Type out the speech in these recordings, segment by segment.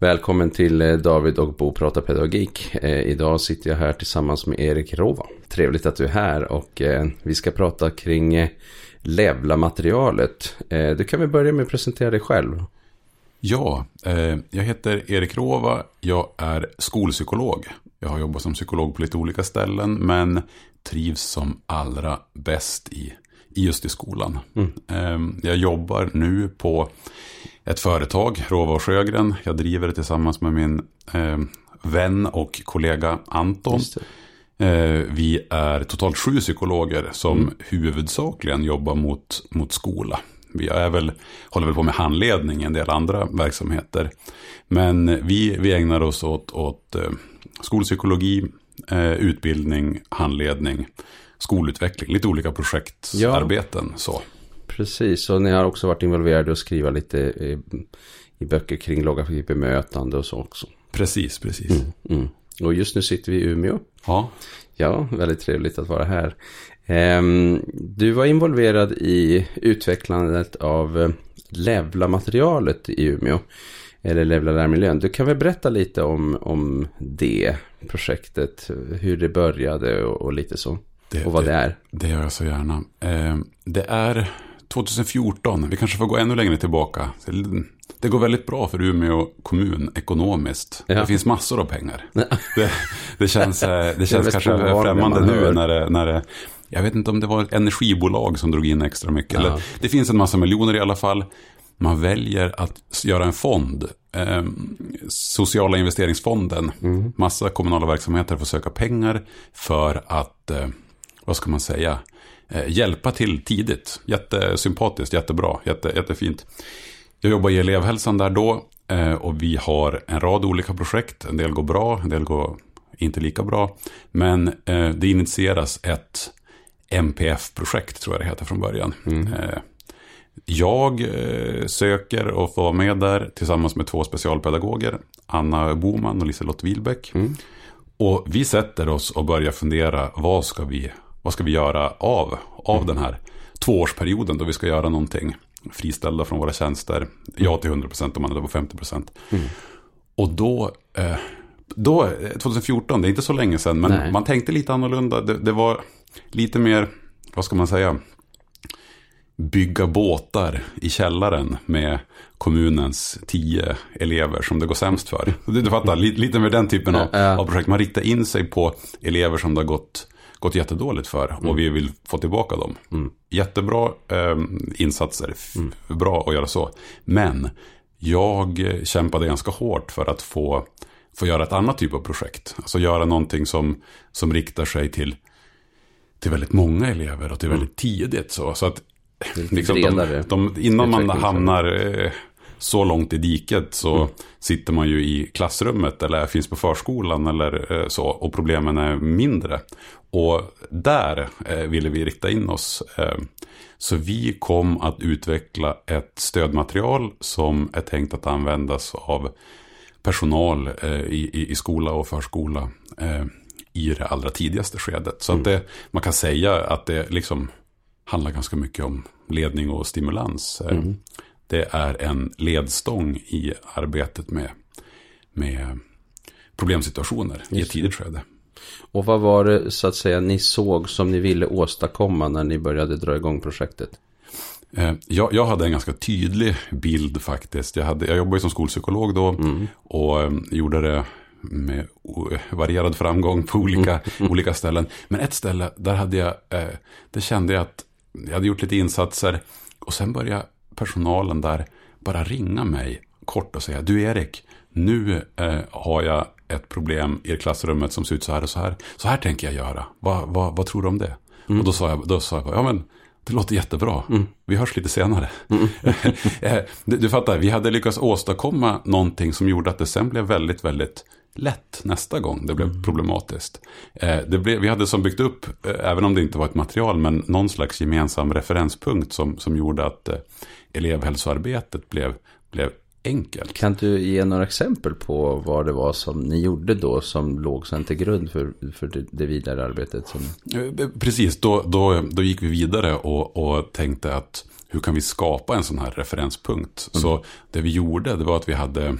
Välkommen till eh, David och Bo pratar pedagogik. Eh, idag sitter jag här tillsammans med Erik Rova. Trevligt att du är här och eh, vi ska prata kring Levla-materialet. Du kan väl börja med att presentera dig själv. Ja, jag heter Erik Rova. Jag är skolpsykolog. Jag har jobbat som psykolog på lite olika ställen men trivs som allra bäst i, just i skolan. Mm. Eh, jag jobbar nu på ett företag, Rova och Sjögren. Jag driver det tillsammans med min eh, vän och kollega Anton. Eh, vi är totalt sju psykologer som Mm. huvudsakligen jobbar mot, mot skola. Vi är väl, håller väl på med handledning i en del andra verksamheter. Men vi, vi ägnar oss åt, åt eh, skolpsykologi, eh, utbildning, handledning, skolutveckling, lite olika projektarbeten. Så. Precis, och ni har också varit involverade och skriva lite i, i böcker kring lågaffektivt bemötande och så också. Precis, precis. Mm. Och just nu sitter vi i Umeå. Ja, Ja, väldigt trevligt att vara här. Ehm, du var involverad i utvecklandet av eh, Levla-materialet i Umeå. Eller Levla lärmiljön. Du kan väl berätta lite om, om det projektet. Hur det började och, och lite så. det, Och vad det är. Det gör jag så gärna. Eh, det är 2014, vi kanske får gå ännu längre tillbaka. Det går väldigt bra för Umeå kommun ekonomiskt. Ja. Det finns massor av pengar. Det, det känns, eh, det känns mest kanske främmande man nu när det, när det... Jag vet inte om det var ett energibolag som drog in extra mycket. Ja. Eller, det finns en massa miljoner i alla fall. Man väljer att göra en fond. Eh, sociala investeringsfonden. Mm. Massa kommunala verksamheter får söka pengar för att, eh, vad ska man säga, hjälpa till tidigt. Jättesympatiskt, jättebra, jätte, jättefint. Jag jobbar i elevhälsan där då eh, och vi har en rad olika projekt. En del går bra, en del går inte lika bra. Men eh, det initieras ett MPF-projekt tror jag det heter från början. Eh, jag eh, söker och får vara med där tillsammans med två specialpedagoger. Anna Boman och Liselott Wilbäck. Och vi sätter oss och börjar fundera vad ska vi, vad ska vi göra av, av den här tvåårsperioden då vi ska göra någonting friställda från våra tjänster. Ja till 100% om man är på 50%. Och då, eh, då, eh, 2014, det är inte så länge sedan, men Nej. man tänkte lite annorlunda. Det, det var lite mer, vad ska man säga, bygga båtar i källaren med kommunens tio elever som det går sämst för. Du, du fattar, lite, lite med den typen av, av projekt. Man riktar in sig på elever som det har gått, gått jättedåligt för och vi vill få tillbaka dem. Jättebra eh, insatser, f- bra att göra så. Men jag kämpade ganska hårt för att få, få göra ett annat typ av projekt. Alltså göra någonting som, som riktar sig till till väldigt många elever och till väldigt tidigt. Så, så att liksom, de, de, innan man hamnar eh, så långt i diket så Mm. sitter man ju i klassrummet eller finns på förskolan eller eh, så och problemen är mindre. Och där eh, ville vi rikta in oss. Eh, så vi kom att utveckla ett stödmaterial som är tänkt att användas av personal i, i, i skola och förskola i det allra tidigaste skedet. Så att det, man kan säga att det liksom handlar ganska mycket om ledning och stimulans. Eh, Det är en ledstång i arbetet med, med problemsituationer i ett tidigt skede. Och vad var det så att säga ni såg som ni ville åstadkomma när ni började dra igång projektet? Eh, Jag, jag hade en ganska tydlig bild faktiskt. Jag, hade, jag jobbade som skolpsykolog då och eh, gjorde det med varierad framgång på olika, olika ställen. Men ett ställe, där hade jag, eh, det kände jag att jag hade gjort lite insatser och sen började personalen där bara ringa mig kort och säga, du Erik, nu eh, har jag ett problem i klassrummet som ser ut så här och så här. Så här tänker jag göra. Vad, vad, vad tror du om det? Och då sa jag, då sa jag bara, ja men det låter jättebra. Vi hörs lite senare. Eh, du, du fattar, vi hade lyckats åstadkomma någonting som gjorde att det sen blev väldigt, väldigt lätt nästa gång det blev problematiskt. Eh, det blev, vi hade som byggt upp, eh, även om det inte var ett material, men någon slags gemensam referenspunkt som, som gjorde att eh, elevhälsoarbetet blev, blev enkelt. Kan du ge några exempel på vad det var som ni gjorde då som låg sen till grund för, för det, vidare arbetet? Som... Precis, då, då, då gick vi vidare och, och tänkte att hur kan vi skapa en sån här referenspunkt? Så det vi gjorde det var att vi hade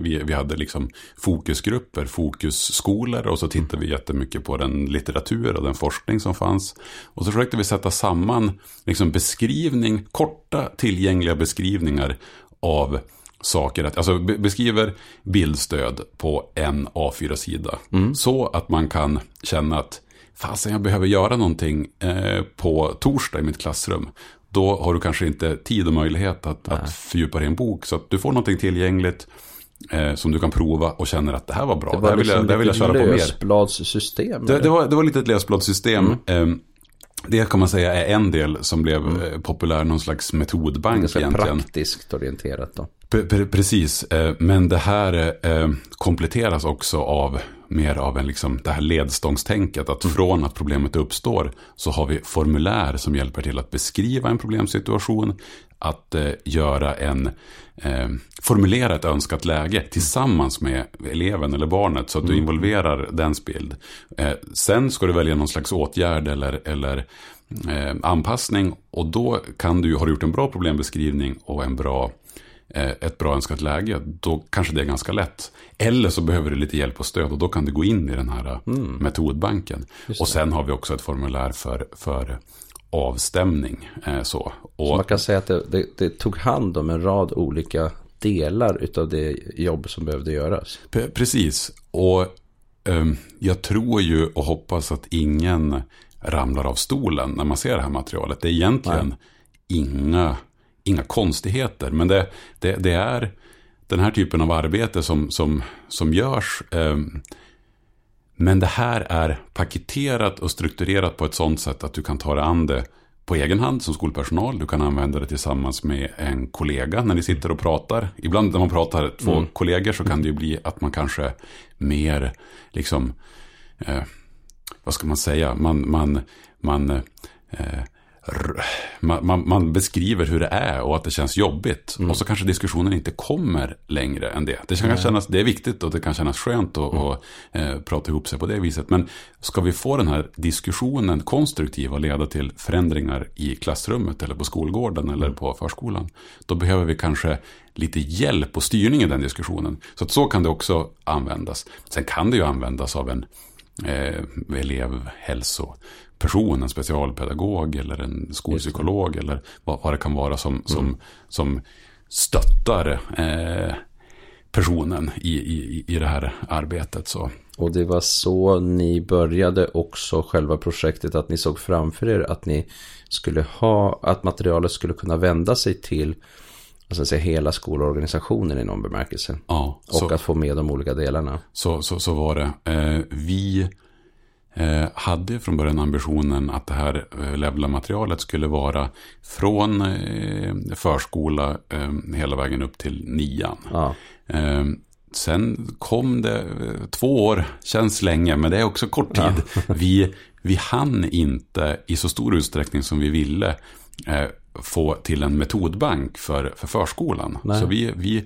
vi, vi hade liksom fokusgrupper, fokusskolor och så tittade vi jättemycket på den litteratur och den forskning som fanns. Och så försökte vi sätta samman liksom beskrivning, korta tillgängliga beskrivningar av saker. Alltså beskriver bildstöd på en A4-sida. Mm. Så att man kan känna att fasen jag behöver göra någonting eh, på torsdag i mitt klassrum. Då har du kanske inte tid och möjlighet att, att fördjupa dig i en bok. Så att du får någonting tillgängligt eh, som du kan prova och känner att det här var bra. Det var det liksom vill jag, det vill jag köra på mer. lösbladssystem. Det, det, var, det var lite ett lösbladssystem. Mm. Eh, det kan man säga är en del som blev mm. Eh, populär, någon slags metodbank Ganska egentligen. praktiskt orienterat då. Pre precis, eh, men det här eh, kompletteras också av mer av en liksom, det här ledstångstänket. Att mm. från att problemet uppstår så har vi formulär som hjälper till att beskriva en problemsituation. Att eh, göra en, formulera ett önskat läge tillsammans med eleven eller barnet. Så att du mm. involverar dens bild. Sen ska du välja någon slags åtgärd eller, eller anpassning. Och då kan du, har du gjort en bra problembeskrivning och en bra ett bra önskat läge, då kanske det är ganska lätt. Eller så behöver du lite hjälp och stöd och då kan du gå in i den här mm. metodbanken. Och sen har vi också ett formulär för, för avstämning. Eh, så. Och, så man kan säga att det, det, det, tog hand om en rad olika delar av det jobb som behövde göras. Precis, och um, jag tror ju och hoppas att ingen ramlar av stolen när man ser det här materialet. Det är egentligen Nej. inga inga konstigheter. Men det, det, det, är den här typen av arbete som, som, som görs. Eh, men det här är paketerat och strukturerat på ett sådant sätt att du kan ta dig an det på egen hand som skolpersonal. Du kan använda det tillsammans med en kollega när ni sitter och pratar. Ibland när man pratar två mm. kollegor så kan det ju bli att man kanske mer, liksom, eh, vad ska man säga, man, man, man eh, man, man, man, beskriver hur det är och att det känns jobbigt. Mm. Och så kanske diskussionen inte kommer längre än det. Det, kan mm. kännas, det är viktigt och det kan kännas skönt att mm. och, eh, prata ihop sig på det viset. Men ska vi få den här diskussionen konstruktiv och leda till förändringar i klassrummet eller på skolgården eller mm. på förskolan. Då behöver vi kanske lite hjälp och styrning i den diskussionen. Så att så kan det också användas. Sen kan det ju användas av en eh, elevhälso person, en specialpedagog eller en skolpsykolog eller vad, vad, det kan vara som, mm. som, stöttar eh, personen i, i, i det här arbetet. Så. Och det var så ni började också själva projektet, att ni såg framför er att ni skulle ha, att materialet skulle kunna vända sig till alltså säga, hela skolorganisationen i någon bemärkelse. Ja, och så, att få med de olika delarna. Så, så, så var det. Eh, vi hade från början ambitionen att det här eh, Levla-materialet skulle vara från eh, förskola hela vägen upp till nian. Ja. Sen kom det två år, känns länge, men det är också kort tid. Ja. vi, vi hann inte i så stor utsträckning som vi ville få till en metodbank för, för förskolan. Nej. Så vi, vi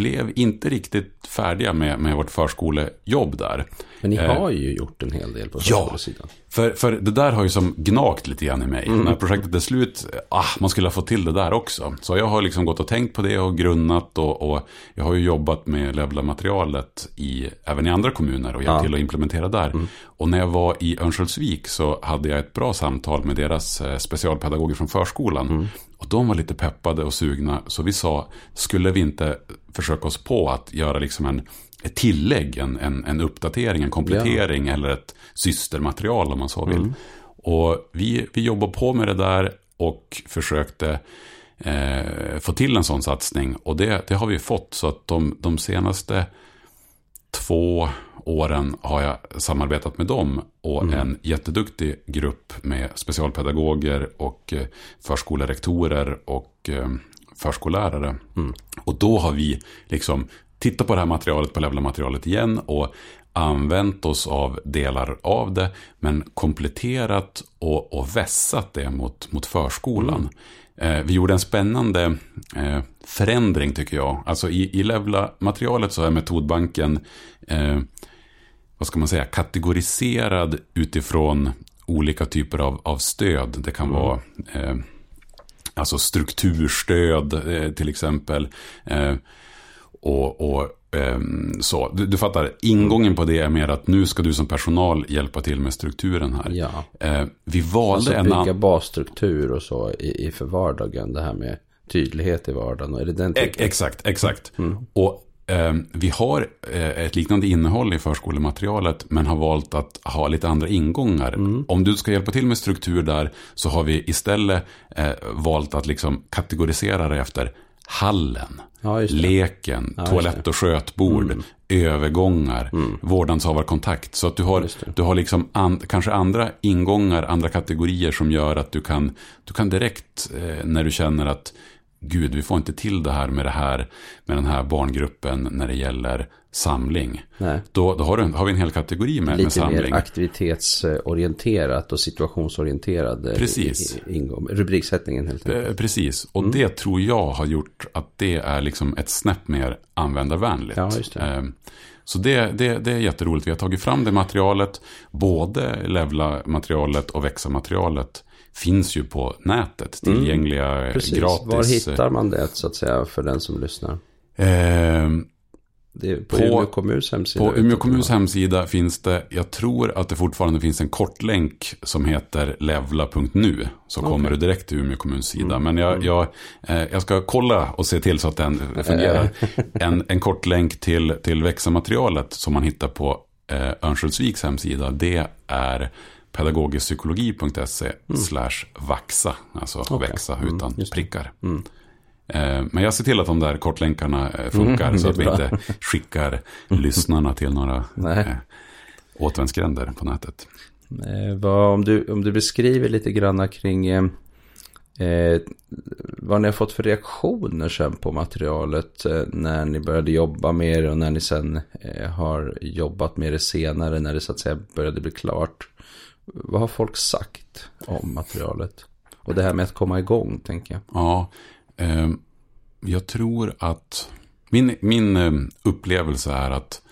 blev inte riktigt färdiga med, med vårt förskolejobb där. Men ni eh, har ju gjort en hel del på förskolesidan. Ja, för, för det där har ju som gnagt lite grann i mig. Mm. När projektet är slut, ah, man skulle ha fått till det där också. Så jag har liksom gått och tänkt på det och grunnat och, och jag har ju jobbat med Levla-materialet i, även i andra kommuner och hjälpt ja. till att implementera där. Mm. Och när jag var i Örnsköldsvik så hade jag ett bra samtal med deras eh, specialpedagoger från förskolan. Mm. Och de var lite peppade och sugna. Så vi sa, skulle vi inte försöka oss på att göra liksom en ett tillägg, en, en, en uppdatering, en komplettering ja. eller ett systermaterial om man så vill. Mm. Och vi, vi jobbade på med det där och försökte eh, få till en sån satsning. Och det, det har vi fått. Så att de, de senaste två åren har jag samarbetat med dem och mm. en jätteduktig grupp med specialpedagoger och eh, förskolerektorer och eh, förskollärare. Mm. Och då har vi liksom tittat på det här materialet, på Levla-materialet igen och använt oss av delar av det, men kompletterat och, och vässat det mot, mot förskolan. Mm. Eh, vi gjorde en spännande eh, förändring tycker jag. Alltså i, i Levla-materialet så är metodbanken, eh, vad ska man säga, kategoriserad utifrån olika typer av, av stöd. Det kan mm. vara eh, alltså strukturstöd eh, till exempel. Eh, Och, och ehm, så. Du, du fattar, ingången på det är mer att nu ska du som personal hjälpa till med strukturen här. Ja. Eh, vi valde Alltså en bygga basstruktur och så i, i för vardagen. Det här med tydlighet i vardagen. Är det den E- typen? Exakt, exakt. Mm. Och vi har eh, ett liknande innehåll i förskolematerialet men har valt att ha lite andra ingångar. Mm. Om du ska hjälpa till med struktur där så har vi istället eh, valt att liksom kategorisera det efter hallen, Ja, leken, just toalett och skötbord, övergångar, Mm. vårdnadshavarkontakt. Så att du har, du har liksom an, kanske andra ingångar, andra kategorier som gör att du kan, du kan direkt eh, när du känner att Gud, vi får inte till det här med det här med den här barngruppen när det gäller samling. Nej. Då, då har, du, har vi en hel kategori med, med Lite samling. mer aktivitetsorienterat och situationsorienterad eh, Precis. ingång. Rubriksättningen helt enkelt. Eh, Precis, och Mm. det tror jag har gjort att det är liksom ett snäpp mer användarvänligt. Ja, just det. Eh, Så det, det, det är jätteroligt. Vi har tagit fram det materialet. Både Levla-materialet och Växa-materialet finns ju på nätet. Tillgängliga Mm. Precis. gratis. Var hittar man det så att säga för den som lyssnar? Eh, på, På- Umeå kommuns hemsida. På Umeå kommuns hemsida finns det, jag tror att det fortfarande finns en kortlänk som heter levla.nu. Så kommer du direkt till Umeå kommuns sida. Men jag, jag, eh, jag ska kolla och se till så att den fungerar. En, en kortlänk till, till växa-materialet som man hittar på eh, Örnsköldsviks hemsida. Det är pedagogiskpsykologi.se slash vaxa. Alltså växa utan prickar. Eh, Men jag ser till att de där kortlänkarna eh, funkar Mm, så att vi bra. inte skickar lyssnarna till några Nej. eh, återvändsgränder på nätet. Vad, om, du, om du beskriver lite grann kring eh, vad ni har fått för reaktioner sen på materialet eh, när ni började jobba med det och när ni sen eh, har jobbat med det senare när det så att säga började bli klart. Vad har folk sagt om materialet? Och det här med att komma igång tänker jag. Ja, eh, jag tror att min, min eh, upplevelse är att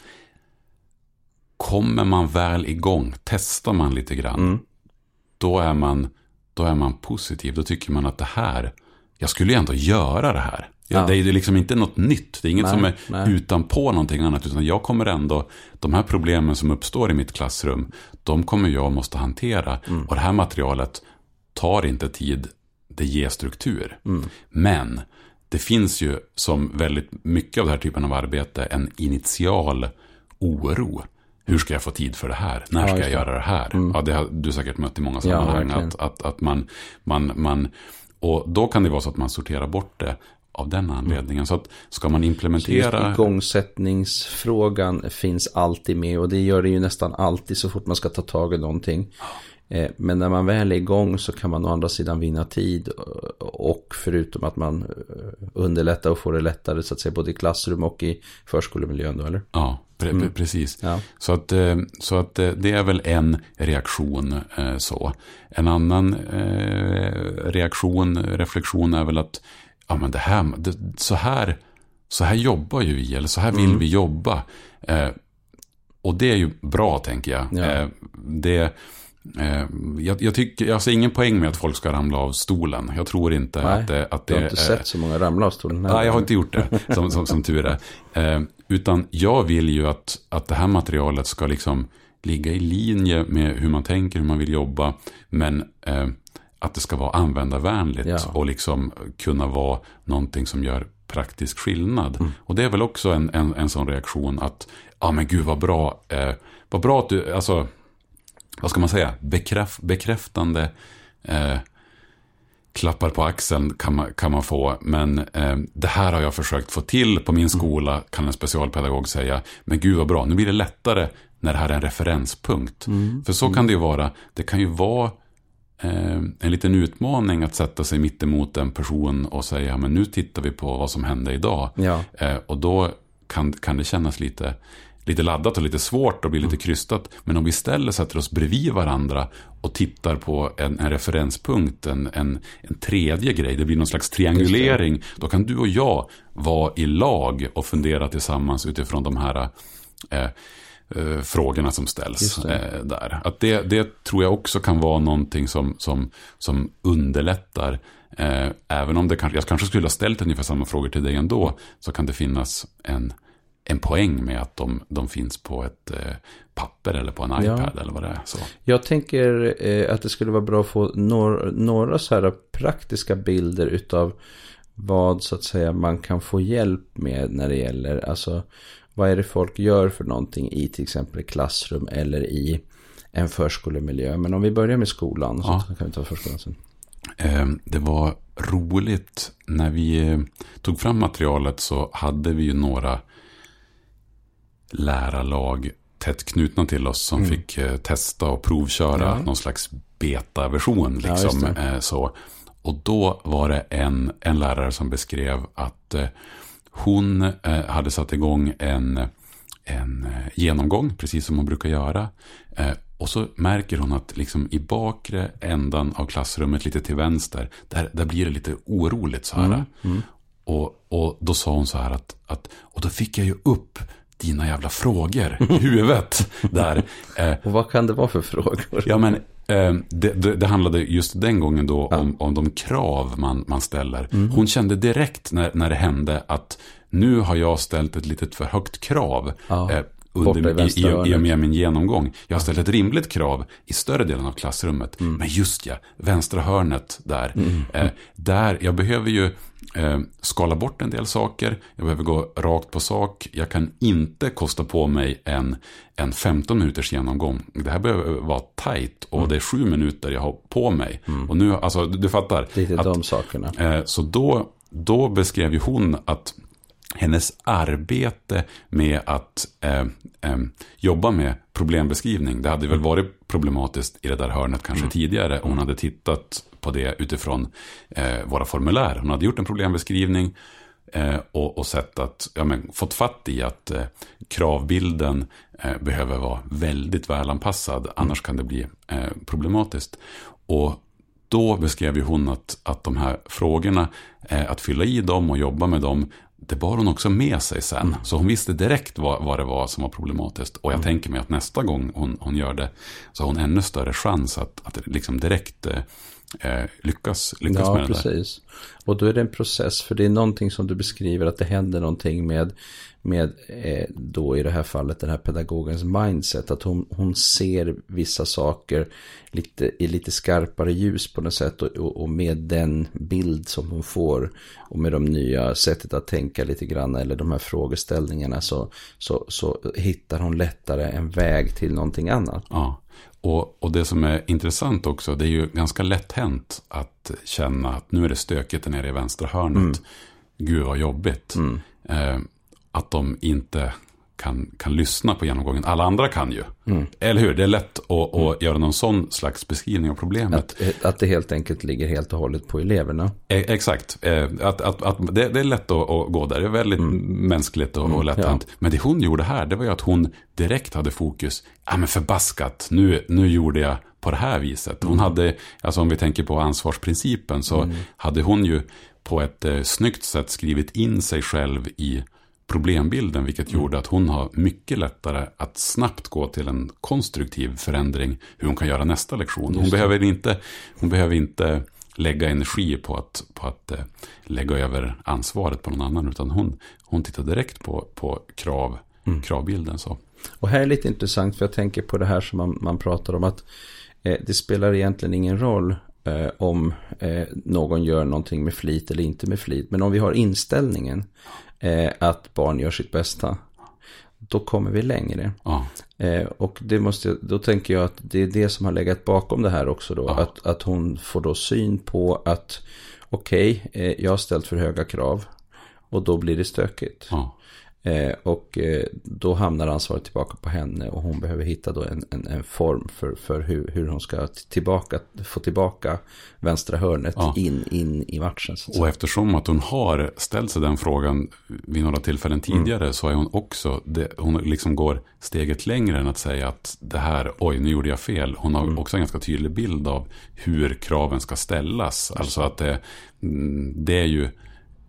kommer man väl igång, testar man lite grann, Mm. då, är man, då är man positiv. Då tycker man att det här, jag skulle ju ändå göra det här. Ja, Ja. Det är ju liksom inte något nytt, det är inget Nej, som är nej. utanpå någonting annat. Utan jag kommer ändå, de här problemen som uppstår i mitt klassrum, de kommer jag måste hantera. Mm. Och det här materialet tar inte tid, det ger struktur. Mm. Men det finns ju som väldigt mycket av den här typen av arbete en initial oro. Hur ska jag få tid för det här? När Ja, ska just jag. Mm. göra det här? Ja, det har du säkert mött i många Ja, sammanhang. verkligen. att, att, att man, man, man, och då kan det vara så att man sorterar bort det av den anledningen. Så att ska man Så just implementera... igångsättningsfrågan finns alltid med och det gör det ju nästan alltid så fort man ska ta tag i någonting. Eh, Men när man väl är igång så kan man å andra sidan vinna tid och förutom att man eh, underlättar och får det lättare så att säga både i klassrum och i förskolemiljön då eller? Ja, pre- pre- precis. Ja. Så, att, eh, så att det är väl en reaktion så. En annan reaktion, reflektion är väl att ja, men det här, det, så, här, så här jobbar ju vi, eller så här vill vi jobba. Eh, och det är ju bra, tänker jag. Ja. Eh, det, eh, jag, jag, tycker, jag ser ingen poäng med att folk ska ramla av stolen. Jag tror inte Nej, att det, att Du det har inte sett så många ramla av stolen. Nej, jag har inte gjort det, som, som, som tur är. Eh, utan jag vill ju att, att det här materialet ska liksom ligga i linje med hur man tänker, hur man vill jobba. Men eh, att det ska vara användarvänligt Ja. och liksom kunna vara någonting som gör praktisk skillnad. Mm. Och det är väl också en, en, en sån reaktion att, ja men gud vad bra, eh, vad bra att du, alltså, vad ska man säga, Bekräf, bekräftande eh, klappar på axeln kan man, kan man få. Men eh, det här har jag försökt få till på min skola, kan en specialpedagog säga. Men gud vad bra, nu blir det lättare när det här är en referenspunkt. För så kan det ju vara. Det kan ju vara en liten utmaning att sätta sig mitt emot en person och säga, men nu tittar vi på vad som hände idag. Ja. Eh, och då kan, kan det kännas lite, lite laddat och lite svårt och bli lite krystat. Men om vi istället sätter oss bredvid varandra och tittar på en, en referenspunkt, en, en, en tredje grej, det blir någon slags triangulering. Då kan du och jag vara i lag och fundera tillsammans utifrån de här eh, eh, frågorna som ställs eh, där. Att det, det tror jag också kan vara någonting som, som, som underlättar. Eh, även om det kanske, jag kanske skulle ha ställt ungefär samma frågor till dig ändå, så kan det finnas en, en poäng med att de, de finns på ett eh, papper eller på en iPad ja. eller vad det är. Så. Jag tänker eh, att det skulle vara bra att få några, några så här praktiska bilder utav vad så att säga man kan få hjälp med när det gäller, alltså vad är det folk gör för någonting i till exempel klassrum eller i en förskolemiljö. Men om vi börjar med skolan ja. så kan vi ta förskolan sen. Ehm, det var roligt när vi eh, tog fram materialet så hade vi ju några lärarlag tätt knutna till oss som mm. fick eh, testa och provköra ja. någon slags beta-version. Liksom, ja, så. Och då var det en, en lärare som beskrev att eh, hon eh, hade satt igång en, en eh, genomgång, precis som hon brukar göra. Eh, och så märker hon att liksom i bakre ändan av klassrummet, lite till vänster, där, där blir det lite oroligt så här. Mm, mm. Och, och då sa hon så här att, att, och då fick jag ju upp dina jävla frågor i huvudet där. och vad kan det vara för frågor? Ja, men det, det, det, handlade just den gången då ja. om, om de krav man, man ställer. Mm. Hon kände direkt när, när det hände att nu har jag ställt ett litet för högt krav. Ja. Under, i, i, i och med min genomgång. Jag har ställt ett rimligt krav i större delen av klassrummet. Mm. Men just ja, vänstra hörnet där. Mm. Eh, där, jag behöver ju eh, skala bort en del saker. Jag behöver gå rakt på sak. Jag kan inte kosta på mig en, en 15 minuters genomgång. Det här behöver vara tajt och mm. det är sju minuter jag har på mig. Mm. Och nu, alltså du, du fattar. Lite att, de sakerna. Eh, så då, då beskrev ju hon att hennes arbete med att eh, eh, jobba med problembeskrivning. Det hade väl varit problematiskt i det där hörnet kanske mm. tidigare. Hon hade tittat på det utifrån eh, våra formulär. Hon hade gjort en problembeskrivning eh, och, och, sett att, ja, men, fått fatt i att eh, kravbilden eh, behöver vara väldigt välanpassad. Mm. Annars kan det bli problematiskt. Och då beskrev ju hon att, att de här frågorna, att fylla i dem och jobba med dem, det bar hon också med sig sen. Mm. Så hon visste direkt vad, vad det var som var problematiskt. Och jag mm. tänker mig att nästa gång hon, hon gör det så har hon ännu större chans att, att liksom direkt eh, lyckas, lyckas ja, med det precis. där. Och då är det en process, för det är någonting som du beskriver att det händer någonting med med eh, då i det här fallet den här pedagogens mindset. Att hon, hon ser vissa saker lite, i lite skarpare ljus på något sätt. Och, och, och, med den bild som hon får och med de nya sättet att tänka lite grann eller de här frågeställningarna så, så, så hittar hon lättare en väg till någonting annat. Ja. Och, och det som är intressant också, det är ju ganska lätt hänt att känna att nu är det stökigt nere i vänstra hörnet. Mm. Gud vad jobbigt. Mm. Eh, att de inte kan, kan lyssna på genomgången. Alla andra kan ju. Mm. Eller hur? Det är lätt att, att göra någon sån slags beskrivning av problemet. Att, att det helt enkelt ligger helt och hållet på eleverna. E exakt. Eh, att, att, att det, det, är lätt att, att, gå där. Det är väldigt mm. mänskligt och, och mm, lätthänt. Ja. Men det hon gjorde här, det var ju att hon direkt hade fokus. Ja men förbaskat, nu, nu gjorde jag på det här viset. Hon mm. hade, alltså om vi tänker på ansvarsprincipen, så mm. hade hon ju på ett eh, snyggt sätt skrivit in sig själv i problembilden, vilket gjorde att hon har mycket lättare att snabbt gå till en konstruktiv förändring, hur hon kan göra nästa lektion. Hon, behöver inte, hon behöver inte lägga energi på att, på att eh, lägga över ansvaret på någon annan, utan hon, hon tittar direkt på, på krav, mm. kravbilden. Så. Och här är lite intressant, för jag tänker på det här som man, man pratar om, att eh, det spelar egentligen ingen roll eh, om eh, någon gör någonting med flit eller inte med flit. Men om vi har inställningen eh, att barn gör sitt bästa. Då kommer vi längre. Ja. Eh, och det måste, då tänker jag att det är det som har legat bakom det här också då. Ja. Att, att hon får då syn på att okej, okay, eh, jag har ställt för höga krav. Och då blir det stökigt. Ja. Eh, och eh, då hamnar ansvaret tillbaka på henne och hon behöver hitta då en, en, en form för, för hur, hur hon ska tillbaka, få tillbaka vänstra hörnet ja. in, in i matchen. och eftersom att hon har ställt sig den frågan vid några tillfällen tidigare mm. så är hon också, det, hon liksom går steget längre än att säga att det här, oj nu gjorde jag fel. Hon har mm. också en ganska tydlig bild av hur kraven ska ställas. Alltså att det, mm, det är ju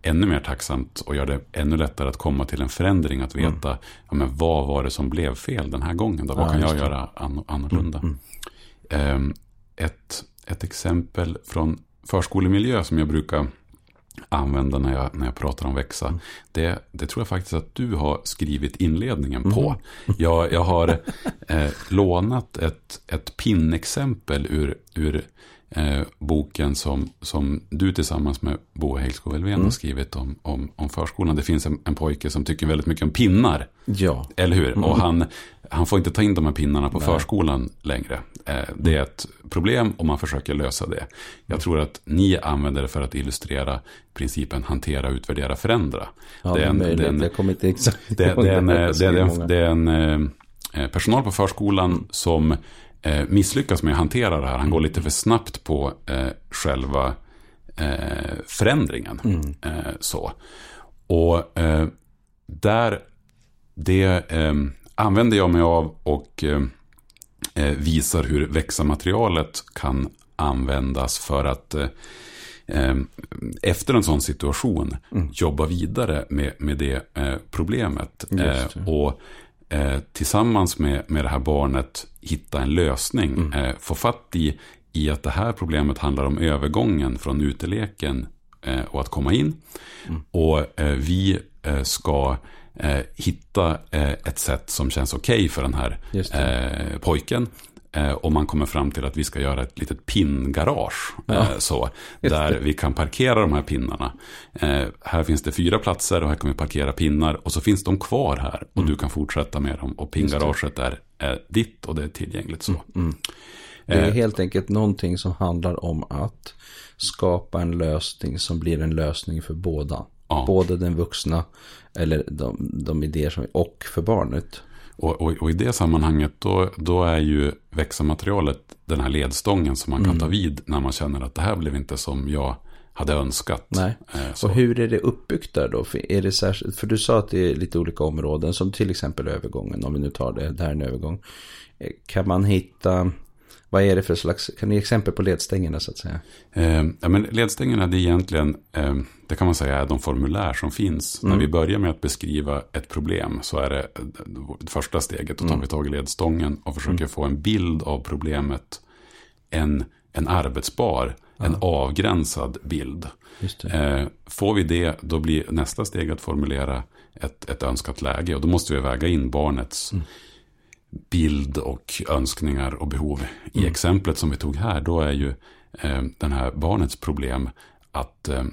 ännu mer tacksamt och gör det ännu lättare att komma till en förändring. Att veta, mm. ja, men vad var det som blev fel den här gången? Då? Vad ja, kan jag göra an annorlunda? Mm. Um, ett, ett exempel från förskolemiljö som jag brukar använda när jag, när jag pratar om växa. Mm. Det, det tror jag faktiskt att du har skrivit inledningen på. Mm. Jag, jag har eh, lånat ett, ett pinnexempel ur, ur eh, boken som, som du tillsammans med Bo Häggskog Elfven mm. har skrivit om, om, om förskolan. Det finns en, en pojke som tycker väldigt mycket om pinnar. Ja. Eller hur? Mm. Och han, han får inte ta in de här pinnarna på Nej. förskolan längre. Eh, det är ett problem och man försöker lösa det. Jag mm. tror att ni använder det för att illustrera principen hantera, utvärdera, förändra. Ja, det är en, det är en, jag kommer inte exakt det, det, är en, det, är en, det är en personal på förskolan mm. som eh, misslyckas med att hantera det här. Han går lite för snabbt på eh, själva eh, förändringen. Mm. Eh, så. Och eh, där, det eh, använder jag mig av och visar hur växa-materialet kan användas för att efter en sån situation mm. jobba vidare med, med det problemet. Det. och tillsammans med, med det här barnet hitta en lösning. Mm. Eh, få fatt i, i att det här problemet handlar om övergången från uteleken eh, och att komma in. Mm. Och eh, vi eh, ska eh, hitta ett sätt som känns okej okay för den här pojken. Eh, och man kommer fram till att vi ska göra ett litet pinngarage. Ja, eh, så, där vi kan parkera de här pinnarna. Eh, här finns det fyra platser och här kan vi parkera pinnar. Och så finns de kvar här och mm. du kan fortsätta med dem. Och pinngaraget är, är ditt och det är tillgängligt så. Mm. mm. Det är helt enkelt någonting som handlar om att skapa en lösning som blir en lösning för båda. Ja. Både den vuxna eller de, de idéer som, och för barnet. Och, och, och, i det sammanhanget då, då är ju växamaterialet den här ledstången som man kan ta mm. vid när man känner att det här blev inte som jag hade önskat. Nej. Eh, och hur är det uppbyggt där då? För, är det särskilt, för du sa att det är lite olika områden, som till exempel övergången, om vi nu tar det, det här är en övergång. Eh, kan man hitta vad är det för slags, kan ni exempel på ledstängerna så att säga? Eh, ja, men ledstängerna det är egentligen, eh, det kan man säga är de formulär som finns. Mm. När vi börjar med att beskriva ett problem så är det det första steget. Då tar mm. vi tag i ledstången och försöker mm. få en bild av problemet. En, en arbetsbar, ja. en avgränsad bild. Eh, får vi det, då blir nästa steg att formulera ett, ett önskat läge. Och då måste vi väga in barnets mm bild och önskningar och behov. I mm. exemplet som vi tog här, då är ju eh, den här barnets problem att eh,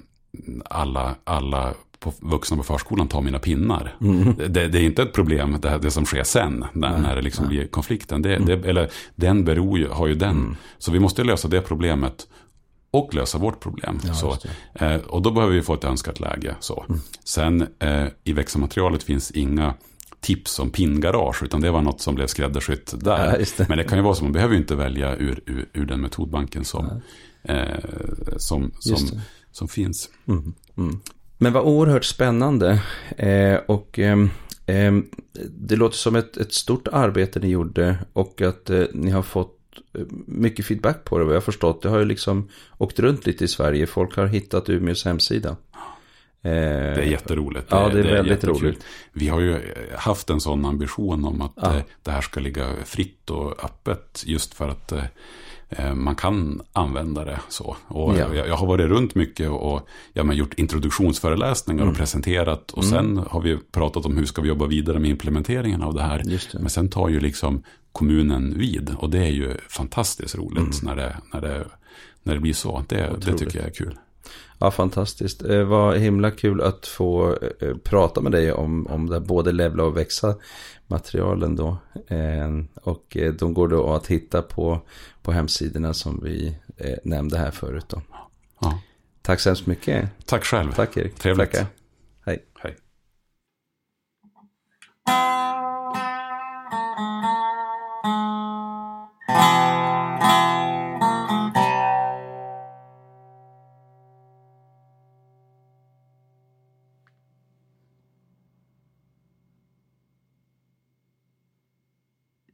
alla, alla på, vuxna på förskolan tar mina pinnar. Mm. Det, det, är inte ett problem, det, här, det som sker sen, när, nej, när det liksom blir konflikten. Det, mm. eller, den beror ju, har ju den. Mm. Så vi måste lösa det problemet och lösa vårt problem. Ja, så, eh, och då behöver vi få ett önskat läge. Så. Mm. Sen eh, i växelmaterialet finns inga tips om pingarage, utan det var något som blev skräddarsytt där. Ja, det. Men det kan ju vara så, man behöver ju inte välja ur, ur, ur den metodbanken som, ja. eh, som, som, som finns. Mm. Mm. Men vad oerhört spännande. Eh, och eh, det låter som ett, ett stort arbete ni gjorde och att eh, ni har fått eh, mycket feedback på det vad jag har förstått. Det har ju liksom åkt runt lite i Sverige. Folk har hittat Umeås hemsida. Eh, det är jätteroligt. Ja, det är, det är väldigt jättekul. roligt. Vi har ju haft en sån ambition om att ja. Eh, det här ska ligga fritt och öppet. Just för att eh, man kan använda det så. Och ja. jag, har varit runt mycket och ja, men gjort introduktionsföreläsningar mm. och presenterat. Och mm. sen har vi pratat om hur ska vi jobba vidare med implementeringen av det här. Det. Men sen tar ju liksom kommunen vid. Och det är ju fantastiskt roligt mm. när, det, när, det, när det blir så. Det, det tycker jag är kul. Ja, fantastiskt. Det eh, var himla kul att få eh, prata med dig om, om det både levla och växa materialen då. Eh, och de går då att hitta på, på hemsidorna som vi nämnde här förut då. Ja. Tack så hemskt mycket. Tack själv. Tack Erik. Trevligt. Tackar. Hej. Hej.